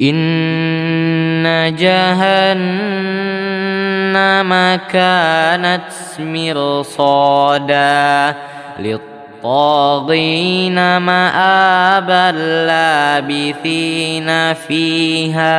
إن جهنم كانت مرصادا للطاغين مآبا لابثين فيها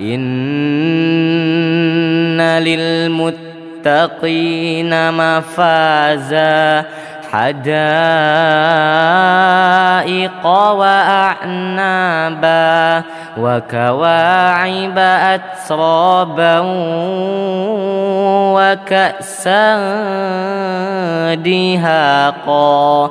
إن للمتقين مفازا حدائق وأعنابا وكواعب أترابا وكأسا دهاقا.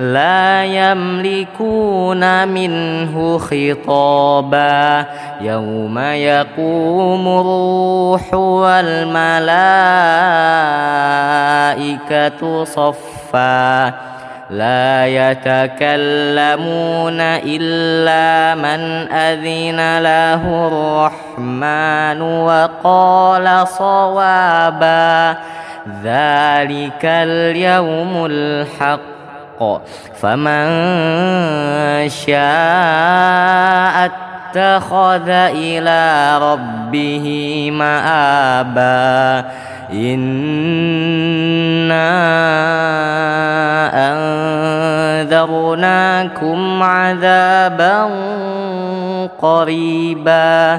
لا يملكون منه خطابا. يوم يقوم الروح والملائكة صفا. لا يتكلمون إلا من أذن له الرحمن وقال صوابا. ذلك اليوم الحق. فمن شاء اتخذ إلى ربه مآبا. إنا أنذرناكم عذابا قريبا.